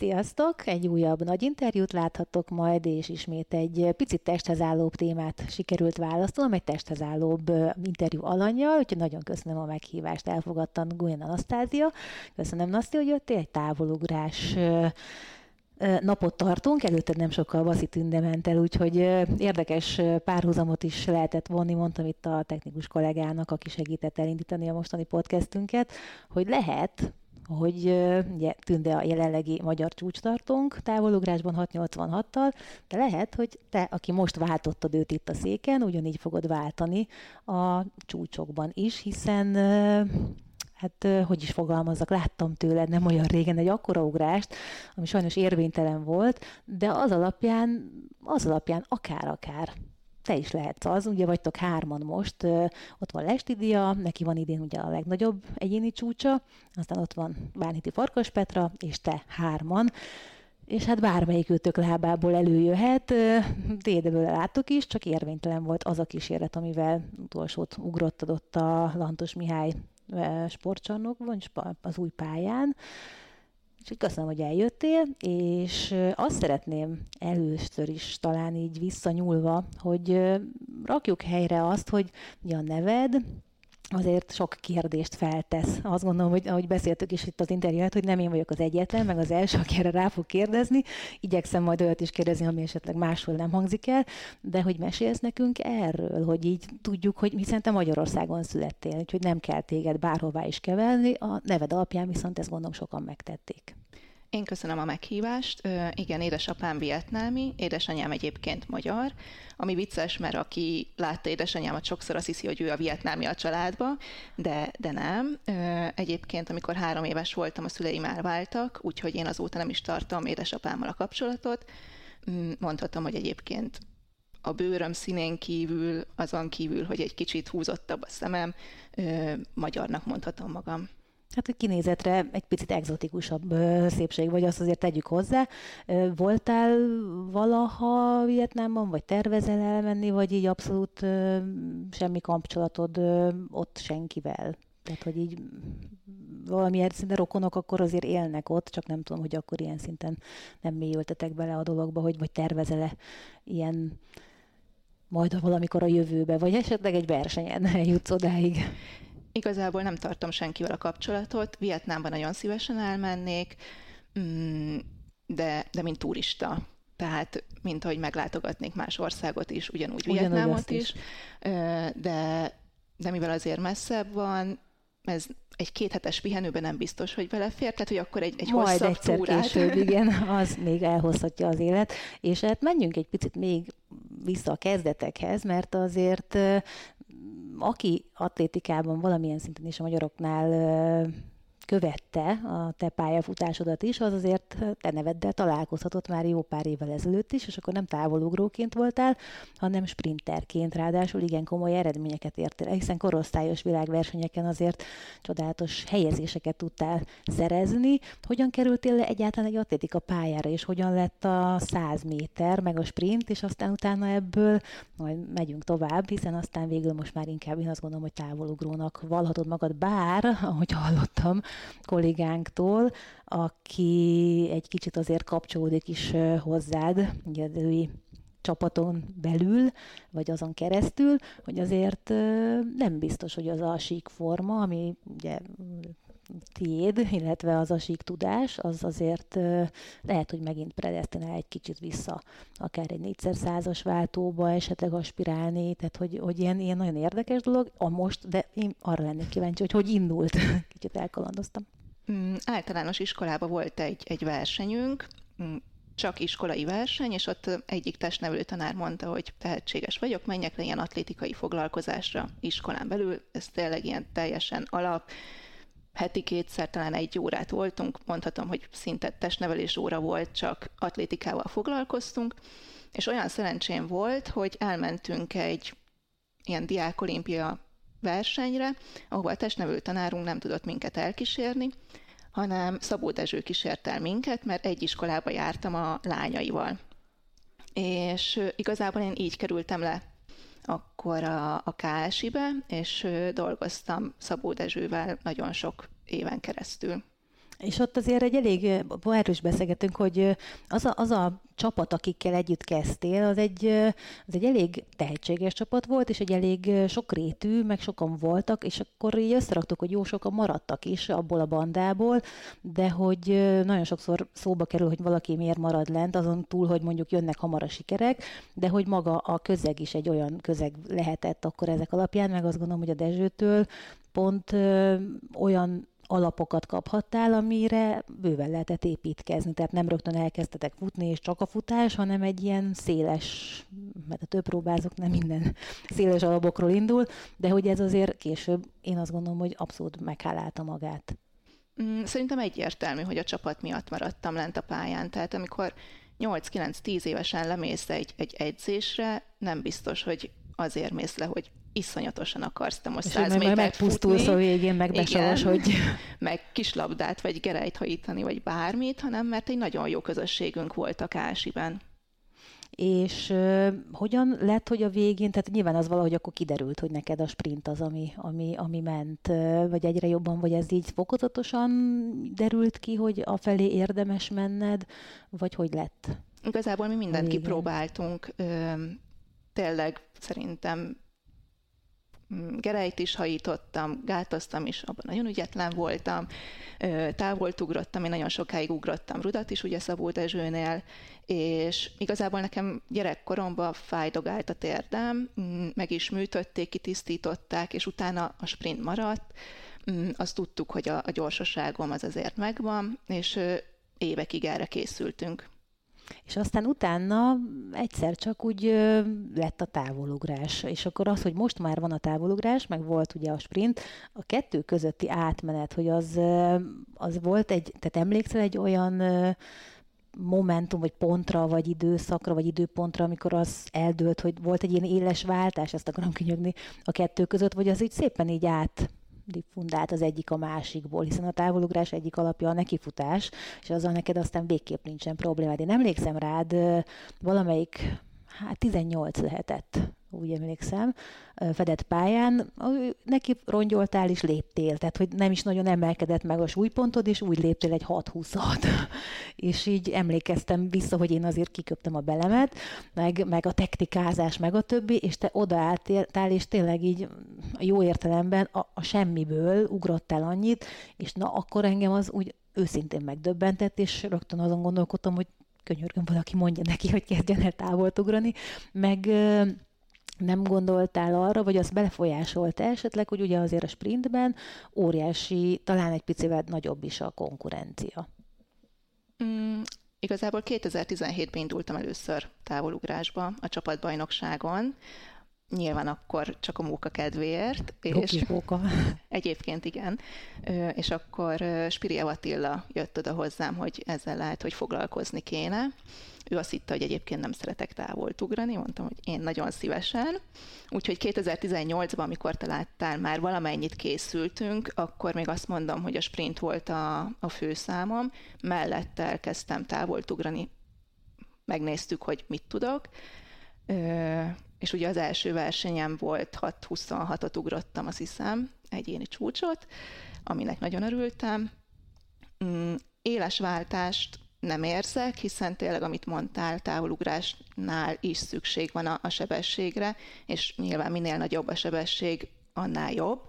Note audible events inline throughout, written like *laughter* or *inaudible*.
Sziasztok! Egy újabb nagy interjút láthatok majd, és ismét egy picit testhez állóbb témát sikerült választanom, egy testhez állóbb interjú alanya, úgyhogy nagyon köszönöm a meghívást, elfogadtan Guyen Anasztázia. Köszönöm, Naszti, hogy jöttél, egy távolugrás napot tartunk, előtte nem sokkal Vaszi Tünde ment el, úgyhogy érdekes párhuzamot is lehetett vonni, mondtam itt a technikus kollégának, aki segített elindítani a mostani podcastünket, hogy lehet, hogy ugye Tünde a jelenlegi magyar csúcstartónk távolugrásban 686-tal, de lehet, hogy te, aki most váltottad őt itt a széken, ugyanígy fogod váltani a csúcsokban is, hiszen hát hogy is fogalmazzak, láttam tőled nem olyan régen egy akkora ugrást, ami sajnos érvénytelen volt, de az alapján, az alapján akár-akár te is lehetsz az, ugye vagytok hárman most, ott van Lestidia, neki van idén ugye a legnagyobb egyéni csúcsa, aztán ott van Bánhiti Farkas Petra, és te hárman, és hát bármelyik őtök lábából előjöhet, Dédeből láttuk is, csak érvénytelen volt az a kísérlet, amivel utolsót ugrottad ott a Lantos Mihály sportcsarnokban, az új pályán, Úgyhogy köszönöm, hogy eljöttél, és azt szeretném először is talán így visszanyúlva, hogy rakjuk helyre azt, hogy ugye a neved, azért sok kérdést feltesz. Azt gondolom, hogy ahogy beszéltük is itt az interjúját, hogy nem én vagyok az egyetlen, meg az első, aki erre rá fog kérdezni. Igyekszem majd olyat is kérdezni, ami esetleg máshol nem hangzik el, de hogy mesélsz nekünk erről, hogy így tudjuk, hogy hiszen te Magyarországon születtél, úgyhogy nem kell téged bárhová is kevelni, a neved alapján viszont ezt gondolom sokan megtették. Én köszönöm a meghívást. Ö, igen, édesapám vietnámi, édesanyám egyébként magyar, ami vicces, mert aki látta édesanyámat, sokszor azt hiszi, hogy ő a vietnámi a családba, de, de nem. Ö, egyébként, amikor három éves voltam, a szüleim elváltak, úgyhogy én azóta nem is tartom édesapámmal a kapcsolatot. Mm, mondhatom, hogy egyébként a bőröm színén kívül, azon kívül, hogy egy kicsit húzottabb a szemem, ö, magyarnak mondhatom magam. Hát a kinézetre egy picit egzotikusabb szépség, vagy azt azért tegyük hozzá. Voltál valaha Vietnámban, vagy tervezel elmenni, vagy így abszolút semmi kapcsolatod ott senkivel? Tehát, hogy így valamilyen szinten rokonok akkor azért élnek ott, csak nem tudom, hogy akkor ilyen szinten nem mélyültetek bele a dologba, hogy vagy tervezele ilyen majd valamikor a jövőbe, vagy esetleg egy versenyen *laughs* jutsz odáig. Igazából nem tartom senkivel a kapcsolatot, Vietnámban nagyon szívesen elmennék, mm, de, de mint turista. Tehát, mint ahogy meglátogatnék más országot is, ugyanúgy, ugyanúgy Vietnámot is. is. De, de mivel azért messzebb van, ez egy kéthetes pihenőben nem biztos, hogy belefér, tehát hogy akkor egy, egy Majd hosszabb egyszer túrát. később, *laughs* igen, az még elhozhatja az élet. És hát menjünk egy picit még vissza a kezdetekhez, mert azért aki atlétikában valamilyen szinten is a magyaroknál követte a te pályafutásodat is, az azért te neveddel találkozhatott már jó pár évvel ezelőtt is, és akkor nem távolugróként voltál, hanem sprinterként, ráadásul igen komoly eredményeket értél hiszen korosztályos világversenyeken azért csodálatos helyezéseket tudtál szerezni. Hogyan kerültél le egyáltalán egy atlétika pályára, és hogyan lett a 100 méter, meg a sprint, és aztán utána ebből majd megyünk tovább, hiszen aztán végül most már inkább én azt gondolom, hogy távolugrónak valhatod magad, bár, ahogy hallottam, kollégánktól, aki egy kicsit azért kapcsolódik is hozzád, ugye az ő csapaton belül, vagy azon keresztül, hogy azért nem biztos, hogy az a sík forma, ami ugye tiéd, illetve az a sík tudás, az azért lehet, hogy megint predestinál egy kicsit vissza, akár egy négyszer százas váltóba esetleg aspirálni, tehát hogy, hogy ilyen, ilyen nagyon érdekes dolog, a most, de én arra lennék kíváncsi, hogy hogy indult. *laughs* Kicsit elkalandoztam. Mm, általános iskolában volt egy, egy versenyünk, mm, csak iskolai verseny, és ott egyik testnevelő tanár mondta, hogy tehetséges vagyok, menjek le ilyen atlétikai foglalkozásra iskolán belül, ez tényleg ilyen teljesen alap, heti kétszer, talán egy órát voltunk, mondhatom, hogy szinte testnevelés óra volt, csak atlétikával foglalkoztunk, és olyan szerencsém volt, hogy elmentünk egy ilyen diákolimpia versenyre, ahol a testnevelő tanárunk nem tudott minket elkísérni, hanem Szabó Dezső kísért el minket, mert egy iskolába jártam a lányaival. És igazából én így kerültem le akkor a, a KSI-be, és dolgoztam Szabó Dezsővel nagyon sok éven keresztül. És ott azért egy elég, erről is beszélgetünk, hogy az a, az a csapat, akikkel együtt kezdtél, az egy, az egy elég tehetséges csapat volt, és egy elég sokrétű, meg sokan voltak, és akkor így összeraktuk, hogy jó sokan maradtak is abból a bandából, de hogy nagyon sokszor szóba kerül, hogy valaki miért marad lent, azon túl, hogy mondjuk jönnek hamar a sikerek, de hogy maga a közeg is egy olyan közeg lehetett akkor ezek alapján, meg azt gondolom, hogy a Dezsőtől pont ö, olyan alapokat kaphattál, amire bőven lehetett építkezni. Tehát nem rögtön elkezdtetek futni, és csak a futás, hanem egy ilyen széles, mert a több próbázok nem minden *laughs* széles alapokról indul, de hogy ez azért később, én azt gondolom, hogy abszolút meghálálta magát. Mm, szerintem egyértelmű, hogy a csapat miatt maradtam lent a pályán. Tehát amikor 8-9-10 évesen lemész egy, egy edzésre, nem biztos, hogy azért mész le, hogy iszonyatosan akarsz te most száz métert megpusztulsz a végén, meg besavas, hogy... *laughs* meg kislabdát, vagy gerejt hajítani, vagy bármit, hanem mert egy nagyon jó közösségünk volt a Kásiben. És uh, hogyan lett, hogy a végén, tehát nyilván az valahogy akkor kiderült, hogy neked a sprint az, ami, ami, ami ment, uh, vagy egyre jobban, vagy ez így fokozatosan derült ki, hogy a felé érdemes menned, vagy hogy lett? Igazából mi mindent kipróbáltunk. Tényleg szerintem gerejt is hajítottam, gátoztam is, abban nagyon ügyetlen voltam, távolt ugrottam, én nagyon sokáig ugrottam rudat is, ugye Szabó Dezsőnél, és igazából nekem gyerekkoromban fájdogált a térdem, mm, meg is műtötték, kitisztították, és utána a sprint maradt, mm, azt tudtuk, hogy a, a gyorsaságom az azért megvan, és évekig erre készültünk. És aztán utána egyszer csak úgy lett a távolugrás. És akkor az, hogy most már van a távolugrás, meg volt ugye a sprint, a kettő közötti átmenet, hogy az, az volt egy, tehát emlékszel egy olyan momentum, vagy pontra, vagy időszakra, vagy időpontra, amikor az eldőlt, hogy volt egy ilyen éles váltás, ezt akarom kinyögni a kettő között, vagy az így szépen így át diffundált az egyik a másikból, hiszen a távolugrás egyik alapja a nekifutás, és azzal neked aztán végképp nincsen problémád. Én emlékszem rád, valamelyik, hát 18 lehetett, úgy emlékszem, fedett pályán, neki rongyoltál és léptél, tehát hogy nem is nagyon emelkedett meg a súlypontod, és úgy léptél egy 6-20-at. *laughs* és így emlékeztem vissza, hogy én azért kiköptem a belemet, meg, meg a technikázás, meg a többi, és te odaálltál, és tényleg így jó értelemben a, a semmiből ugrottál annyit, és na akkor engem az úgy őszintén megdöbbentett, és rögtön azon gondolkodtam, hogy könyörgöm, valaki mondja neki, hogy kezdjen el távolt ugrani, meg nem gondoltál arra, vagy az belefolyásolt esetleg, hogy ugye azért a sprintben óriási, talán egy picivel nagyobb is a konkurencia? Mm, igazából 2017-ben indultam először távolugrásba a csapatbajnokságon, nyilván akkor csak a móka kedvéért. És móka. *laughs* Egyébként igen. És akkor Spiri Attila jött oda hozzám, hogy ezzel lehet, hogy foglalkozni kéne. Ő azt hitte, hogy egyébként nem szeretek távolt ugrani, mondtam, hogy én nagyon szívesen. Úgyhogy 2018-ban, amikor te láttál, már valamennyit készültünk, akkor még azt mondom, hogy a sprint volt a, a főszámom, mellette elkezdtem távolt ugrani, megnéztük, hogy mit tudok, Ö, és ugye az első versenyem volt 6-26-ot ugrottam, azt hiszem, egyéni csúcsot, aminek nagyon örültem. Mm, éles váltást nem érzek, hiszen tényleg, amit mondtál, távolugrásnál is szükség van a, a sebességre, és nyilván minél nagyobb a sebesség, annál jobb.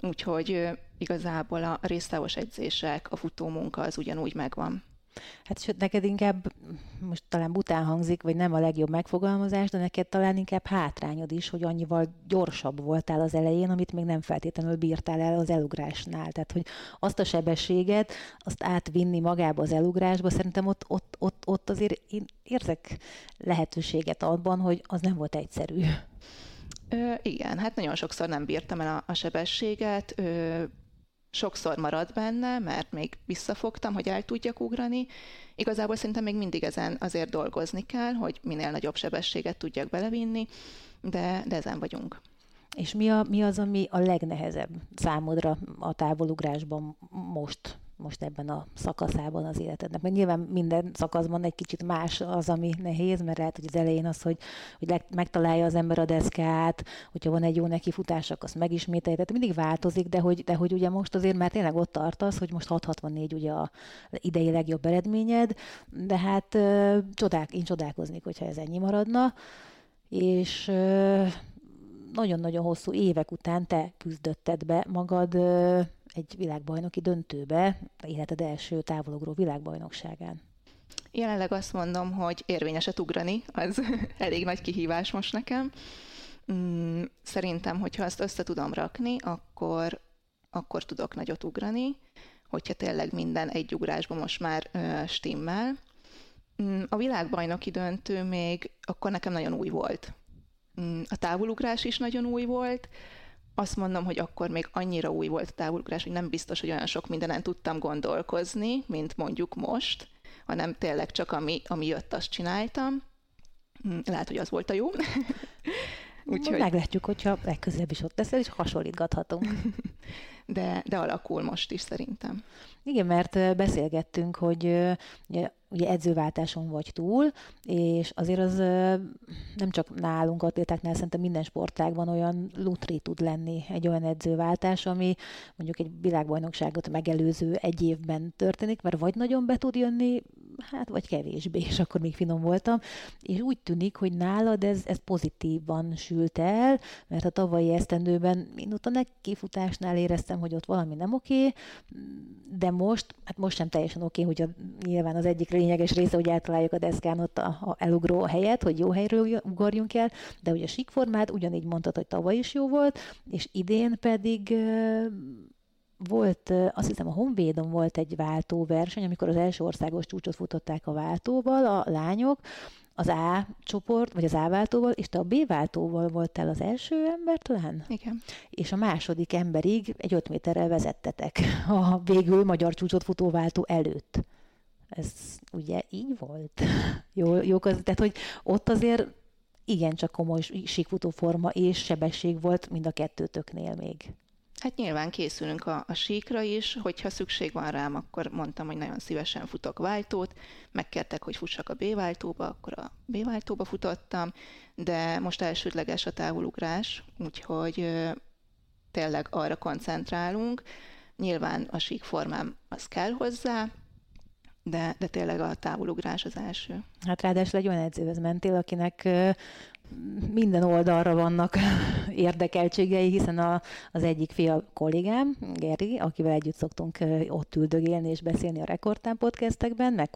Úgyhogy igazából a résztávos edzések, a futómunka az ugyanúgy megvan. Hát sőt, neked inkább, most talán bután hangzik, vagy nem a legjobb megfogalmazás, de neked talán inkább hátrányod is, hogy annyival gyorsabb voltál az elején, amit még nem feltétlenül bírtál el az elugrásnál. Tehát, hogy azt a sebességet, azt átvinni magába az elugrásba, szerintem ott, ott, ott, ott azért én érzek lehetőséget abban, hogy az nem volt egyszerű. Ö, igen, hát nagyon sokszor nem bírtam el a, a sebességet. Ö, sokszor marad benne, mert még visszafogtam, hogy el tudjak ugrani. Igazából szerintem még mindig ezen azért dolgozni kell, hogy minél nagyobb sebességet tudjak belevinni, de, de ezen vagyunk. És mi, a, mi az, ami a legnehezebb számodra a távolugrásban most? Most ebben a szakaszában az életednek? Mert nyilván minden szakaszban egy kicsit más az, ami nehéz, mert lehet, hogy az elején az, hogy, hogy megtalálja az ember a deszkát, hogyha van egy jó nekifutás, akkor azt megismételje, tehát mindig változik, de hogy, de hogy ugye most azért már tényleg ott tartasz, hogy most 664 ugye a idei legjobb eredményed, de hát csodák, én csodálkoznék, hogyha ez ennyi maradna, és nagyon-nagyon hosszú évek után te küzdötted be magad egy világbajnoki döntőbe, életed első távolugró világbajnokságán. Jelenleg azt mondom, hogy érvényeset ugrani, az *laughs* elég nagy kihívás most nekem. Mm, szerintem, hogyha azt össze tudom rakni, akkor, akkor tudok nagyot ugrani, hogyha tényleg minden egy ugrásban most már stimmel. Mm, a világbajnoki döntő még akkor nekem nagyon új volt. Mm, a távolugrás is nagyon új volt, azt mondom, hogy akkor még annyira új volt a távolugrás, hogy nem biztos, hogy olyan sok mindenen tudtam gondolkozni, mint mondjuk most, hanem tényleg csak ami, ami jött, azt csináltam. Mm, lehet, hogy az volt a jó. *laughs* Úgyhogy... Meglátjuk, hogyha legközelebb is ott leszel, és hasonlítgathatunk. *laughs* De, de alakul most is szerintem. Igen, mert beszélgettünk, hogy ugye edzőváltáson vagy túl, és azért az nem csak nálunk atlétáknál, szerintem minden sportágban olyan lutri tud lenni egy olyan edzőváltás, ami mondjuk egy világbajnokságot megelőző egy évben történik, mert vagy nagyon be tud jönni, hát vagy kevésbé, és akkor még finom voltam, és úgy tűnik, hogy nálad ez, ez pozitívan sült el, mert a tavalyi esztendőben én ott a kifutásnál éreztem, hogy ott valami nem oké, de most, hát most sem teljesen oké, hogy a, nyilván az egyik lényeges része, hogy eltaláljuk a deszkán ott a, a elugró helyet, hogy jó helyről ugorjunk el, de hogy a síkformát ugyanígy mondtad, hogy tavaly is jó volt, és idén pedig volt, azt hiszem a Honvédon volt egy váltóverseny, amikor az első országos csúcsot futották a váltóval a lányok, az A csoport, vagy az A váltóval, és te a B váltóval voltál az első ember talán? Igen. És a második emberig egy 5 méterrel vezettetek a végül magyar csúcsot futó váltó előtt. Ez ugye így volt? jó, jó, tehát hogy ott azért igencsak komoly síkfutó forma és sebesség volt mind a kettőtöknél még. Hát nyilván készülünk a, a síkra is, hogyha szükség van rám, akkor mondtam, hogy nagyon szívesen futok váltót, megkértek, hogy fussak a B-váltóba, akkor a B-váltóba futottam, de most elsődleges a távolugrás, úgyhogy tényleg arra koncentrálunk. Nyilván a sík formám az kell hozzá, de, de tényleg a távolugrás az első. Hát ráadásul egy olyan edzőhöz mentél, akinek minden oldalra vannak *laughs* érdekeltségei, hiszen a, az egyik fia kollégám, Geri, akivel együtt szoktunk ott üldögélni és beszélni a Rekordtán podcastekben, meg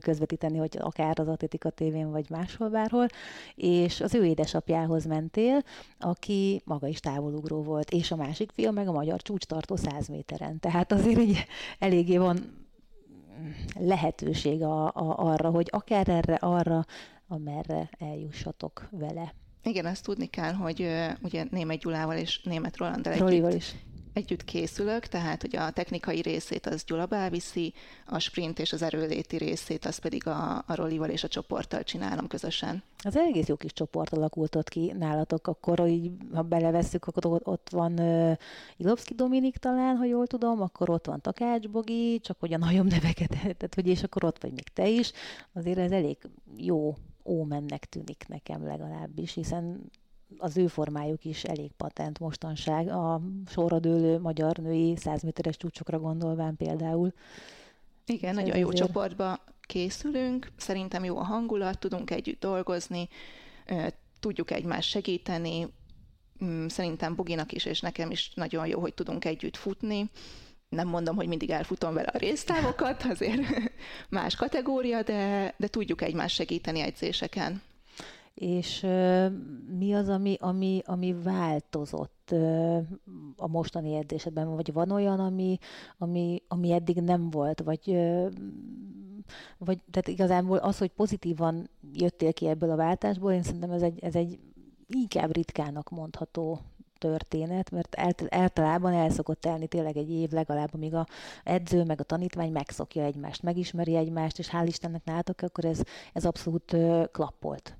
közvetíteni, hogy akár az Atlétika tévén, vagy máshol, bárhol, és az ő édesapjához mentél, aki maga is távolugró volt, és a másik fia meg a magyar csúcstartó 100 méteren. Tehát azért így eléggé van lehetőség a, a, arra, hogy akár erre, arra amerre eljussatok vele. Igen, azt tudni kell, hogy uh, ugye Német Gyulával és Német Rolandal együtt, is. együtt készülök, tehát hogy a technikai részét az Gyula beviszi, a sprint és az erőléti részét az pedig a, a Rolival és a csoporttal csinálom közösen. Az egész jó kis csoport alakult ott ki nálatok, akkor így, ha belevesszük, akkor ott van uh, Ilovszki Dominik talán, ha jól tudom, akkor ott van Takács Bogi, csak hogy a nagyobb neveket, *laughs* tehát hogy és akkor ott vagy még te is, azért ez elég jó ómennek tűnik nekem legalábbis, hiszen az ő formájuk is elég patent mostanság, a sorra dőlő magyar női 100 méteres csúcsokra gondolván például. Igen, nagyon jó azért... csoportba készülünk, szerintem jó a hangulat, tudunk együtt dolgozni, tudjuk egymást segíteni, mm, szerintem Buginak is és nekem is nagyon jó, hogy tudunk együtt futni, nem mondom, hogy mindig elfutom vele a résztávokat, *laughs* azért más kategória, de, de tudjuk egymást segíteni edzéseken. És mi az, ami, ami, ami változott a mostani edzésedben? Vagy van olyan, ami, ami, ami eddig nem volt? Vagy, vagy tehát igazából az, hogy pozitívan jöttél ki ebből a váltásból, én szerintem ez egy, ez egy inkább ritkának mondható történet, mert általában el szokott telni tényleg egy év legalább, amíg a edző meg a tanítvány megszokja egymást, megismeri egymást, és hál' Istennek nálatok, akkor ez, ez abszolút klappolt.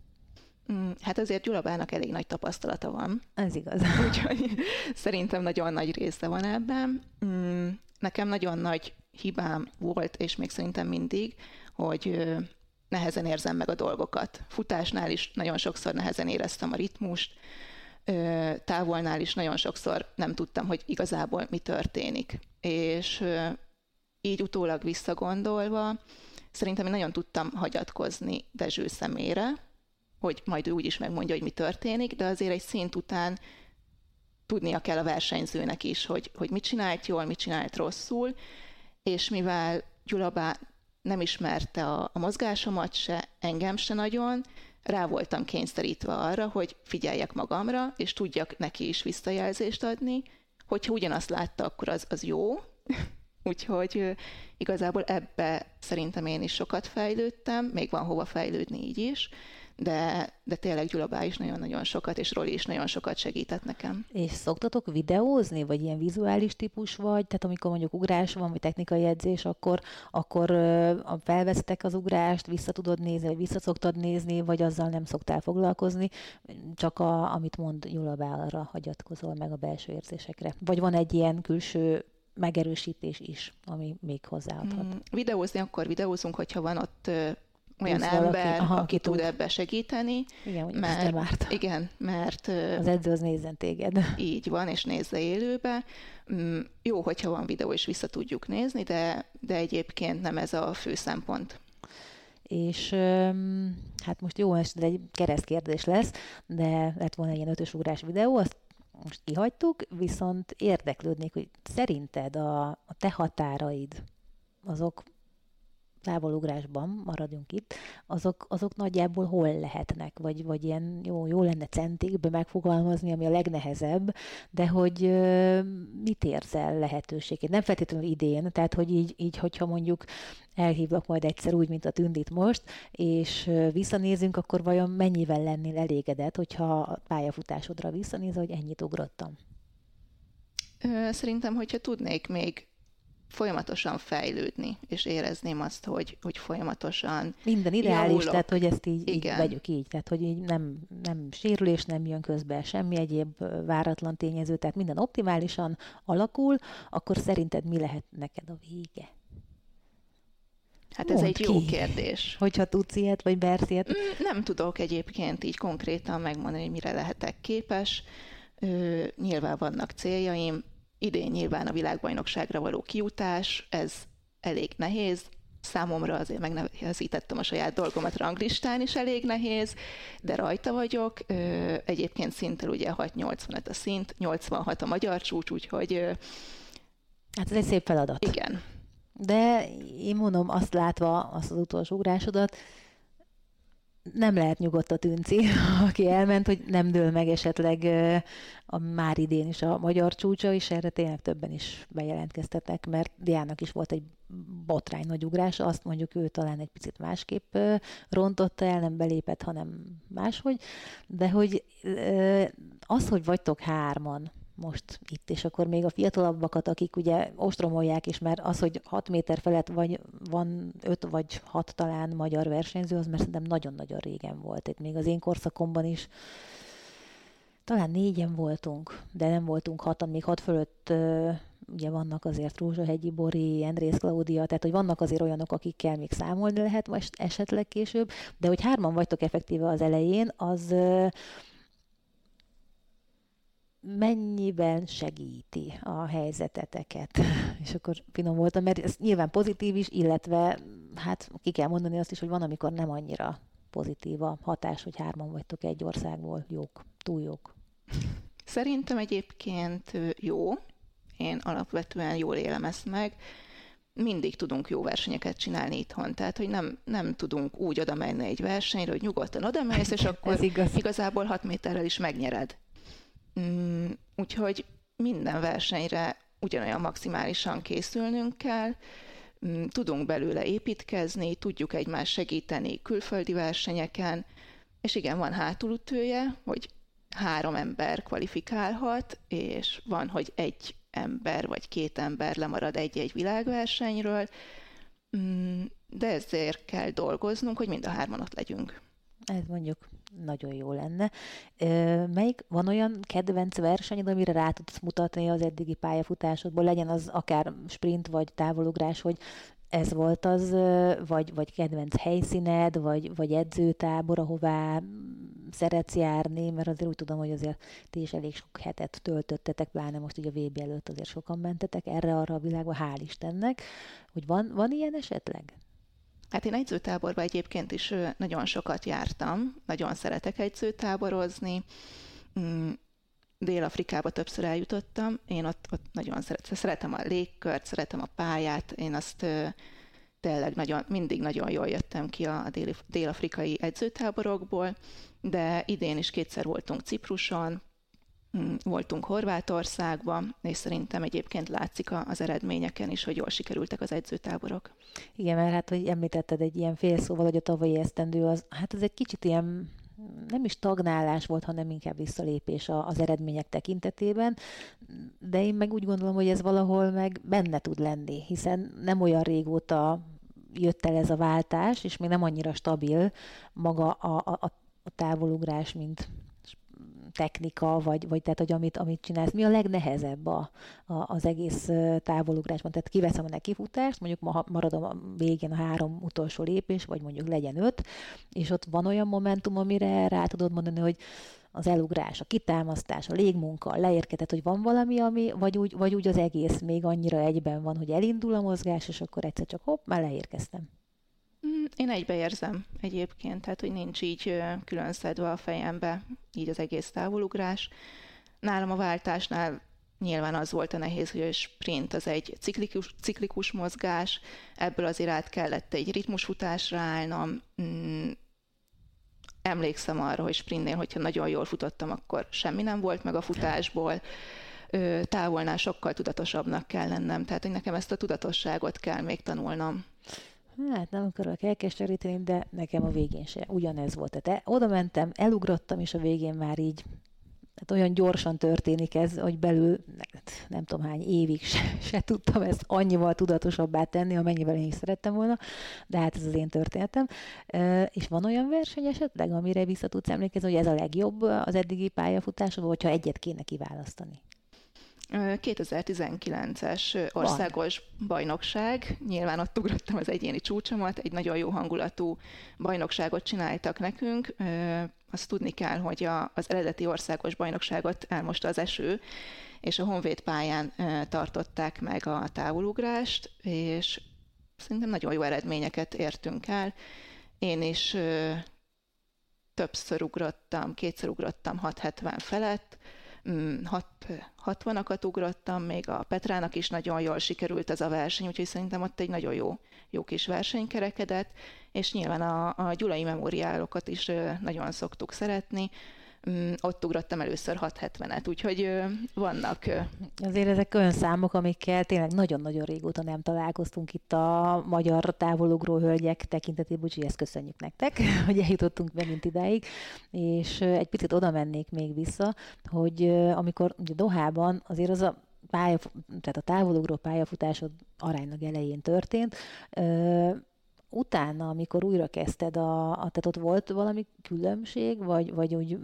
Mm, hát azért Gyulabának elég nagy tapasztalata van. Ez igaz. *laughs* Úgyhogy szerintem nagyon nagy része van ebben. Mm, nekem nagyon nagy hibám volt, és még szerintem mindig, hogy nehezen érzem meg a dolgokat. Futásnál is nagyon sokszor nehezen éreztem a ritmust, távolnál is nagyon sokszor nem tudtam, hogy igazából mi történik. És így utólag visszagondolva, szerintem én nagyon tudtam hagyatkozni Dezső szemére, hogy majd ő úgyis megmondja, hogy mi történik, de azért egy szint után tudnia kell a versenyzőnek is, hogy, hogy mit csinált jól, mit csinált rosszul, és mivel Gyulabá nem ismerte a, a mozgásomat se, engem se nagyon, rá voltam kényszerítve arra, hogy figyeljek magamra, és tudjak neki is visszajelzést adni, hogyha ugyanazt látta, akkor az, az jó, *laughs* úgyhogy igazából ebbe szerintem én is sokat fejlődtem, még van hova fejlődni így is, de, de tényleg Gyulabá is nagyon-nagyon sokat, és Roli is nagyon sokat segített nekem. És szoktatok videózni, vagy ilyen vizuális típus vagy? Tehát amikor mondjuk ugrás van, vagy technikai edzés, akkor, akkor felvesztek az ugrást, vissza tudod nézni, vagy vissza szoktad nézni, vagy azzal nem szoktál foglalkozni, csak a, amit mond Gyulabára hagyatkozol meg a belső érzésekre. Vagy van egy ilyen külső megerősítés is, ami még hozzáadhat. Mm, videózni akkor videózunk, hogyha van ott olyan ember, valaki, aha, aki tud, tud ebbe segíteni. Igen, hogy mert, nem árt. Igen, mert... Az edző az nézzen téged. Így van, és nézze élőbe. Mm, jó, hogyha van videó, és vissza tudjuk nézni, de, de egyébként nem ez a fő szempont. És hát most jó, ez egy keresztkérdés lesz, de lett volna egy ilyen ötös ugrás videó, azt most kihagytuk, viszont érdeklődnék, hogy szerinted a, a te határaid, azok távolugrásban, maradjunk itt, azok, azok nagyjából hol lehetnek, vagy, vagy ilyen jó, jó lenne centikbe megfogalmazni, ami a legnehezebb, de hogy mit érzel lehetőségét? Nem feltétlenül idén, tehát hogy így, így hogyha mondjuk elhívlak majd egyszer úgy, mint a tündit most, és visszanézünk, akkor vajon mennyivel lennél elégedett, hogyha a pályafutásodra visszanézel, hogy ennyit ugrottam? Szerintem, hogyha tudnék még folyamatosan fejlődni, és érezném azt, hogy, hogy folyamatosan Minden ideális, javulok. tehát hogy ezt így, így vegyük így, tehát hogy így nem, nem sérülés nem jön közbe, semmi egyéb váratlan tényező, tehát minden optimálisan alakul, akkor szerinted mi lehet neked a vége? Hát Mondd ez egy jó ki. kérdés. Hogyha tudsz ilyet, vagy bersz ilyet? Mm, nem tudok egyébként így konkrétan megmondani, hogy mire lehetek képes. Ö, nyilván vannak céljaim, Idén nyilván a világbajnokságra való kiutás, ez elég nehéz, számomra azért megnehezítettem a saját dolgomat, ranglistán is elég nehéz, de rajta vagyok. Egyébként szinttel ugye 6-85 a szint, 86 a magyar csúcs, úgyhogy... Hát ez egy szép feladat. Igen. De én mondom, azt látva, azt az utolsó ugrásodat, nem lehet nyugodt a tünci, *laughs* aki elment, hogy nem dől meg esetleg a már idén is a magyar csúcsa, és erre tényleg többen is bejelentkeztetek, mert Diának is volt egy botrány nagy ugrása, azt mondjuk ő talán egy picit másképp rontotta el, nem belépett, hanem máshogy, de hogy az, hogy vagytok hárman, most itt, és akkor még a fiatalabbakat, akik ugye ostromolják is, mert az, hogy 6 méter felett vagy, van 5 vagy 6 talán magyar versenyző, az mert szerintem nagyon-nagyon régen volt. Itt még az én korszakomban is talán négyen voltunk, de nem voltunk hatan, még hat fölött ugye vannak azért Rózsahegyi Bori, Endrész Klaudia, tehát hogy vannak azért olyanok, akikkel még számolni lehet most esetleg később, de hogy hárman vagytok effektíve az elején, az mennyiben segíti a helyzeteteket. *laughs* És akkor finom voltam, mert ez nyilván pozitív is, illetve hát ki kell mondani azt is, hogy van, amikor nem annyira pozitív a hatás, hogy hárman vagytok egy országból jók, túl jók. Szerintem egyébként jó. Én alapvetően jól élem ezt meg. Mindig tudunk jó versenyeket csinálni itthon, tehát hogy nem, nem tudunk úgy oda menni egy versenyre, hogy nyugodtan oda mész, és *laughs* akkor igaz. igazából 6 méterrel is megnyered. Mm, úgyhogy minden versenyre ugyanolyan maximálisan készülnünk kell, mm, tudunk belőle építkezni, tudjuk egymást segíteni külföldi versenyeken, és igen, van hátulütője, hogy három ember kvalifikálhat, és van, hogy egy ember vagy két ember lemarad egy-egy világversenyről, mm, de ezért kell dolgoznunk, hogy mind a hárman ott legyünk. Ez mondjuk nagyon jó lenne. Melyik van olyan kedvenc versenyed, amire rá tudsz mutatni az eddigi pályafutásodból, legyen az akár sprint vagy távolugrás, hogy ez volt az, vagy, vagy kedvenc helyszíned, vagy, vagy edzőtábor, ahová szeretsz járni, mert azért úgy tudom, hogy azért ti is elég sok hetet töltöttetek, pláne most ugye a VB előtt azért sokan mentetek erre-arra a világba, hál' Istennek, hogy van, van ilyen esetleg? Hát én egyzőtáborba egyébként is nagyon sokat jártam, nagyon szeretek egyzőtáborozni, mm, Dél-Afrikába többször eljutottam, én ott, ott nagyon szeretem, szeretem a légkört, szeretem a pályát, én azt tényleg nagyon, mindig nagyon jól jöttem ki a dél, dél-afrikai edzőtáborokból, de idén is kétszer voltunk Cipruson, voltunk Horvátországban, és szerintem egyébként látszik az eredményeken is, hogy jól sikerültek az edzőtáborok. Igen, mert hát, hogy említetted egy ilyen félszóval, hogy a tavalyi esztendő, az, hát ez egy kicsit ilyen nem is tagnálás volt, hanem inkább visszalépés az eredmények tekintetében, de én meg úgy gondolom, hogy ez valahol meg benne tud lenni, hiszen nem olyan régóta jött el ez a váltás, és még nem annyira stabil maga a, a, a távolugrás, mint technika, vagy, vagy tehát, hogy amit, amit csinálsz, mi a legnehezebb a, a, az egész távolugrásban? Tehát kiveszem a nekifutást, mondjuk ma maradom a végén a három utolsó lépés, vagy mondjuk legyen öt, és ott van olyan momentum, amire rá tudod mondani, hogy az elugrás, a kitámasztás, a légmunka, a leérkezet, hogy van valami, ami, vagy úgy, vagy úgy az egész még annyira egyben van, hogy elindul a mozgás, és akkor egyszer csak hopp, már leérkeztem. Mm, én egybeérzem egyébként, tehát hogy nincs így külön szedve a fejembe így az egész távolugrás. Nálam a váltásnál nyilván az volt a nehéz, hogy a sprint az egy ciklikus, ciklikus mozgás, ebből azért át kellett egy ritmusfutásra állnom. Mm, emlékszem arra, hogy sprintnél, hogyha nagyon jól futottam, akkor semmi nem volt meg a futásból. Távolnál sokkal tudatosabbnak kell lennem, tehát hogy nekem ezt a tudatosságot kell még tanulnom hát nem akarok elkeseríteni, de nekem a végén se ugyanez volt. Tehát oda mentem, elugrottam, és a végén már így tehát olyan gyorsan történik ez, hogy belül nem tudom hány évig se, se tudtam ezt annyival tudatosabbá tenni, amennyivel én is szerettem volna, de hát ez az én történetem. És van olyan verseny esetleg, amire vissza tudsz emlékezni, hogy ez a legjobb az eddigi pályafutásod, vagy ha egyet kéne kiválasztani? 2019-es országos Van. bajnokság, nyilván ott ugrottam az egyéni csúcsomat, egy nagyon jó hangulatú bajnokságot csináltak nekünk. Azt tudni kell, hogy a, az eredeti országos bajnokságot elmosta az eső, és a Honvéd pályán tartották meg a távolugrást, és szerintem nagyon jó eredményeket értünk el. Én is többször ugrottam, kétszer ugrottam 670 felett, 60-akat mm, ugrottam, még a Petrának is nagyon jól sikerült ez a verseny, úgyhogy szerintem ott egy nagyon jó, jó kis verseny kerekedett, és nyilván a, a gyulai memóriálokat is nagyon szoktuk szeretni, ott ugrottam először 670-et, úgyhogy vannak... Azért ezek olyan számok, amikkel tényleg nagyon-nagyon régóta nem találkoztunk itt a magyar távolugró hölgyek tekintetében, úgyhogy ezt köszönjük nektek, *laughs* hogy eljutottunk megint idáig, és egy picit oda mennék még vissza, hogy amikor ugye Dohában azért az a pálya, tehát a távolugró pályafutásod aránylag elején történt, utána, amikor újra kezdted, a, a, tehát ott volt valami különbség, vagy, vagy úgy,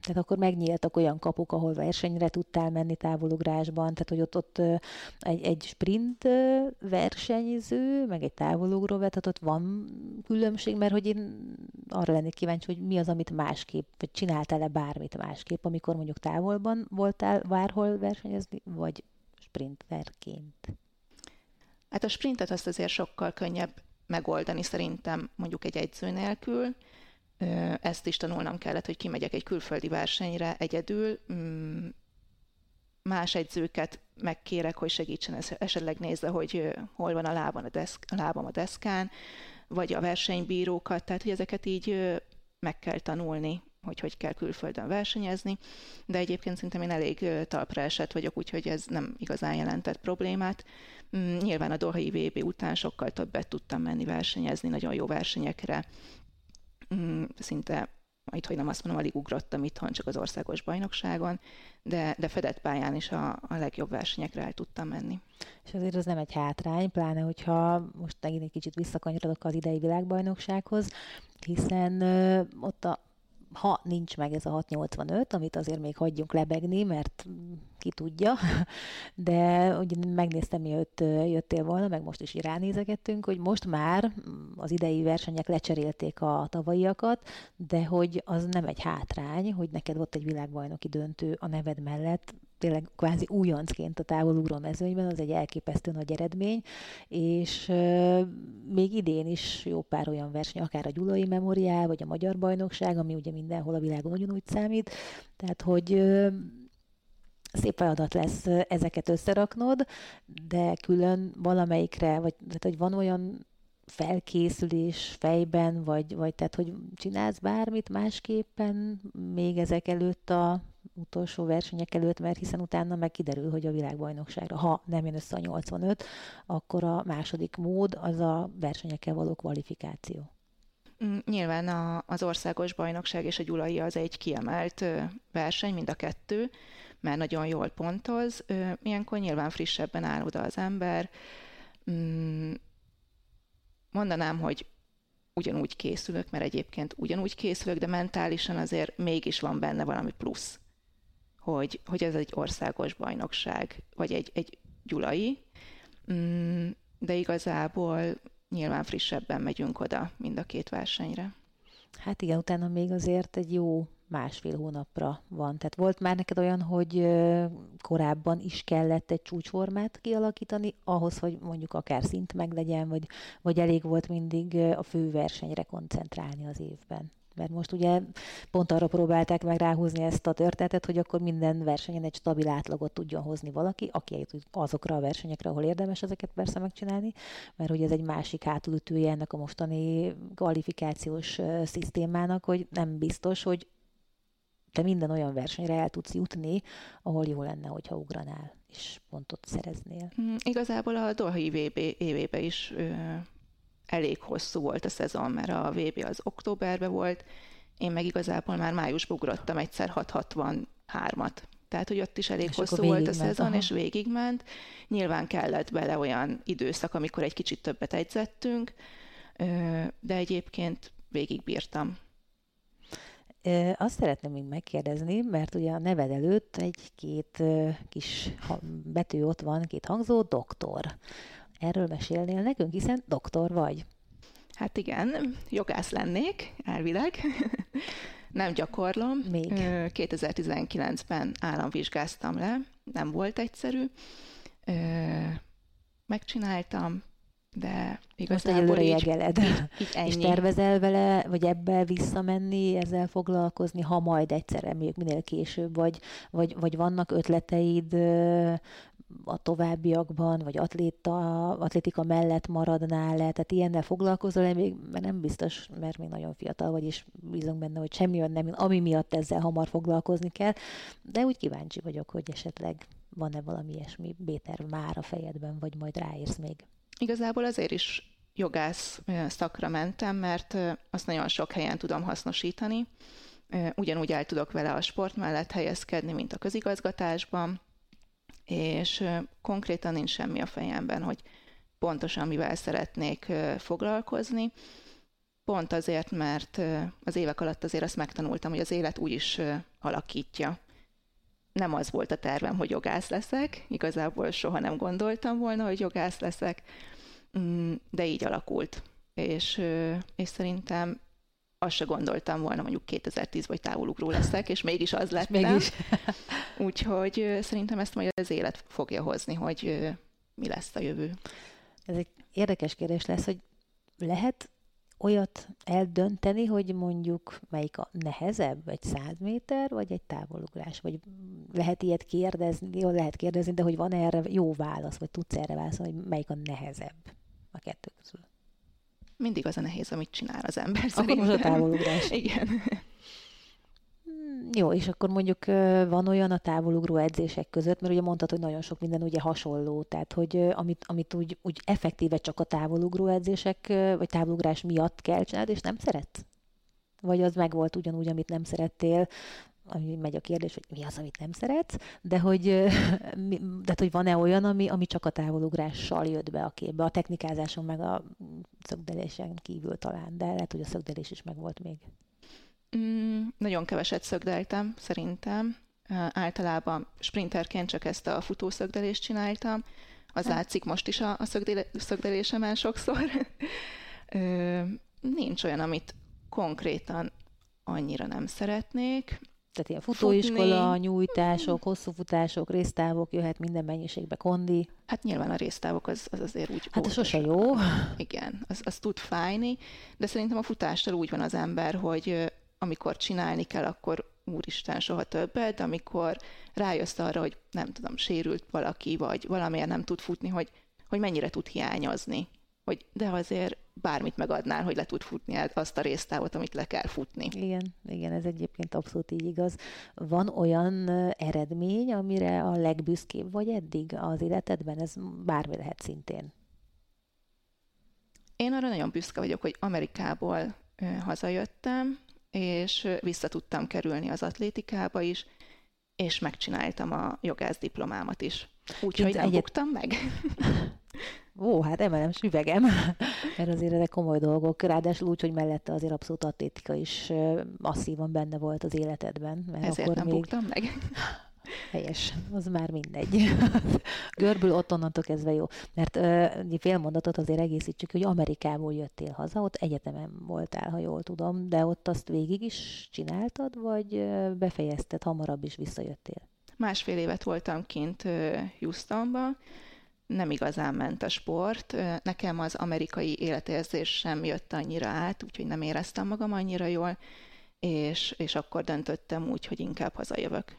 tehát akkor megnyíltak olyan kapuk, ahol versenyre tudtál menni távolugrásban, tehát hogy ott, ott egy, egy sprint versenyző, meg egy távolugró, tehát ott van különbség, mert hogy én arra lennék kíváncsi, hogy mi az, amit másképp, vagy csináltál-e bármit másképp, amikor mondjuk távolban voltál bárhol versenyezni, vagy sprinterként? Hát a sprintet azt azért sokkal könnyebb megoldani szerintem mondjuk egy egyző nélkül. Ezt is tanulnom kellett, hogy kimegyek egy külföldi versenyre egyedül, mm, más egyzőket megkérek, hogy segítsen esetleg nézze, hogy hol van a, lábam a, deszk, a lábam a deszkán, vagy a versenybírókat, tehát hogy ezeket így meg kell tanulni, hogy hogy kell külföldön versenyezni, de egyébként szerintem én elég talpra esett vagyok, úgyhogy ez nem igazán jelentett problémát. Mm, nyilván a Dohai VB után sokkal többet tudtam menni versenyezni, nagyon jó versenyekre, mm, szinte majd hogy nem azt mondom, alig ugrottam itthon, csak az országos bajnokságon, de, de fedett pályán is a, a legjobb versenyekre el tudtam menni. És azért az nem egy hátrány, pláne hogyha most megint egy kicsit visszakanyarodok az idei világbajnoksághoz, hiszen ö, ott a ha nincs meg ez a 685, amit azért még hagyjunk lebegni, mert ki tudja, *laughs* de ugye megnéztem, mielőtt jöttél volna, meg most is ránézegettünk, hogy most már az idei versenyek lecserélték a tavalyiakat, de hogy az nem egy hátrány, hogy neked volt egy világbajnoki döntő a neved mellett, tényleg kvázi újoncként a távolugró mezőnyben, az egy elképesztő nagy eredmény, és euh, még idén is jó pár olyan verseny, akár a Gyulai Memoriál, vagy a Magyar Bajnokság, ami ugye mindenhol a világon ugyanúgy számít, tehát hogy euh, szép feladat lesz ezeket összeraknod, de külön valamelyikre, vagy tehát, hogy van olyan felkészülés fejben, vagy, vagy tehát, hogy csinálsz bármit másképpen még ezek előtt a utolsó versenyek előtt, mert hiszen utána meg kiderül, hogy a világbajnokságra, ha nem jön össze a 85, akkor a második mód az a versenyekkel való kvalifikáció. Mm, nyilván a, az országos bajnokság és a gyulai az egy kiemelt verseny, mind a kettő, mert nagyon jól pontoz. Ilyenkor nyilván frissebben áll oda az ember. Mm, mondanám, hogy ugyanúgy készülök, mert egyébként ugyanúgy készülök, de mentálisan azért mégis van benne valami plusz hogy, hogy ez egy országos bajnokság, vagy egy, egy gyulai, mm, de igazából nyilván frissebben megyünk oda mind a két versenyre. Hát igen, utána még azért egy jó másfél hónapra van. Tehát volt már neked olyan, hogy korábban is kellett egy csúcsformát kialakítani, ahhoz, hogy mondjuk akár szint meglegyen, vagy, vagy elég volt mindig a fő versenyre koncentrálni az évben? Mert most ugye pont arra próbálták meg ráhúzni ezt a történetet, hogy akkor minden versenyen egy stabil átlagot tudjon hozni valaki, aki eljut azokra a versenyekre, ahol érdemes ezeket persze megcsinálni, mert hogy ez egy másik hátulütője ennek a mostani kvalifikációs szisztémának, hogy nem biztos, hogy te minden olyan versenyre el tudsz jutni, ahol jó lenne, hogyha ugranál és pontot szereznél. Mm, igazából a Dohai VB évébe is elég hosszú volt a szezon, mert a VB az októberben volt, én meg igazából már májusban ugrottam egyszer 663-at. Tehát, hogy ott is elég és hosszú volt a szezon, aha. és végigment. Nyilván kellett bele olyan időszak, amikor egy kicsit többet egyzettünk, de egyébként végigbírtam. Azt szeretném még megkérdezni, mert ugye a neved előtt egy-két kis betű ott van, két hangzó, doktor. Erről mesélnél nekünk, hiszen doktor vagy. Hát igen, jogász lennék, elvileg. *laughs* nem gyakorlom. Még. 2019-ben államvizsgáztam le, nem volt egyszerű. Megcsináltam, de igazából Most így, jegeled. Így, így ennyi. És tervezel vele, vagy ebbe visszamenni, ezzel foglalkozni, ha majd egyszer, még minél később, vagy, vagy, vagy vannak ötleteid a továbbiakban, vagy atléta, atlétika mellett maradnál le, tehát ilyennel foglalkozol még, mert nem biztos, mert még nagyon fiatal vagy, és bízunk benne, hogy semmi olyan nem, ami miatt ezzel hamar foglalkozni kell, de úgy kíváncsi vagyok, hogy esetleg van-e valami ilyesmi B-terv már a fejedben, vagy majd ráérsz még. Igazából azért is jogász szakra mentem, mert azt nagyon sok helyen tudom hasznosítani. Ugyanúgy el tudok vele a sport mellett helyezkedni, mint a közigazgatásban, és konkrétan nincs semmi a fejemben, hogy pontosan mivel szeretnék foglalkozni. Pont azért, mert az évek alatt azért azt megtanultam, hogy az élet úgy is alakítja. Nem az volt a tervem, hogy jogász leszek, igazából soha nem gondoltam volna, hogy jogász leszek, de így alakult. És, és szerintem azt se gondoltam volna, mondjuk 2010 vagy távolugró leszek, és mégis az lettem. Mégis. *laughs* Úgyhogy szerintem ezt majd az élet fogja hozni, hogy mi lesz a jövő. Ez egy érdekes kérdés lesz, hogy lehet olyat eldönteni, hogy mondjuk melyik a nehezebb, egy száz méter, vagy egy távolugrás? Vagy lehet ilyet kérdezni, jó, lehet kérdezni, de hogy van erre jó válasz, vagy tudsz erre válaszolni, hogy melyik a nehezebb a kettő közül? mindig az a nehéz, amit csinál az ember akkor szerintem. most a távolugrás. *laughs* Igen. Hmm, jó, és akkor mondjuk van olyan a távolugró edzések között, mert ugye mondtad, hogy nagyon sok minden ugye hasonló, tehát hogy amit, amit úgy, úgy effektíve csak a távolugró edzések, vagy távolugrás miatt kell csinálni, és nem szeret? Vagy az meg volt ugyanúgy, amit nem szerettél, ami megy a kérdés, hogy mi az, amit nem szeretsz, de hogy, *laughs* de hogy van-e olyan, ami, ami csak a távolugrással jött be a képbe, a technikázáson, meg a szögdelésen kívül talán, de lehet, hogy a szögdelés is megvolt még. Mm, nagyon keveset szögdeltem, szerintem. Általában sprinterként csak ezt a futószögdelést csináltam. Az hát. látszik most is a, a szögdelésemen sokszor. *laughs* Nincs olyan, amit konkrétan annyira nem szeretnék. Tehát ilyen futóiskola, Futni. nyújtások, hosszú futások, résztávok, jöhet minden mennyiségbe kondi. Hát nyilván a résztávok az, az azért úgy Hát az sose jó. Igen, az, az tud fájni, de szerintem a futással úgy van az ember, hogy amikor csinálni kell, akkor úristen, soha többet, de amikor rájössz arra, hogy nem tudom, sérült valaki, vagy valamiért nem tud futni, hogy, hogy mennyire tud hiányozni. Hogy, de azért bármit megadnál, hogy le tud futni azt a résztávot, amit le kell futni. Igen, igen, ez egyébként abszolút így igaz. Van olyan eredmény, amire a legbüszkébb vagy eddig az életedben? Ez bármi lehet szintén. Én arra nagyon büszke vagyok, hogy Amerikából hazajöttem, és vissza tudtam kerülni az atlétikába is, és megcsináltam a jogász diplomámat is. Úgyhogy nem egyet... buktam meg. *laughs* Ó, hát emelem süvegem, *laughs* mert azért ezek komoly dolgok, ráadásul úgy, hogy mellette azért abszolút atlétika is masszívan benne volt az életedben. Mert Ezért akkor nem még... buktam meg. *laughs* Helyes, az már mindegy. *laughs* Görbül ott onnantól kezdve jó. Mert uh, fél mondatot azért egészítsük, hogy Amerikából jöttél haza, ott egyetemen voltál, ha jól tudom, de ott azt végig is csináltad, vagy befejezted, hamarabb is visszajöttél? Másfél évet voltam kint Houstonban, nem igazán ment a sport. Nekem az amerikai életérzés sem jött annyira át, úgyhogy nem éreztem magam annyira jól, és, és akkor döntöttem úgy, hogy inkább hazajövök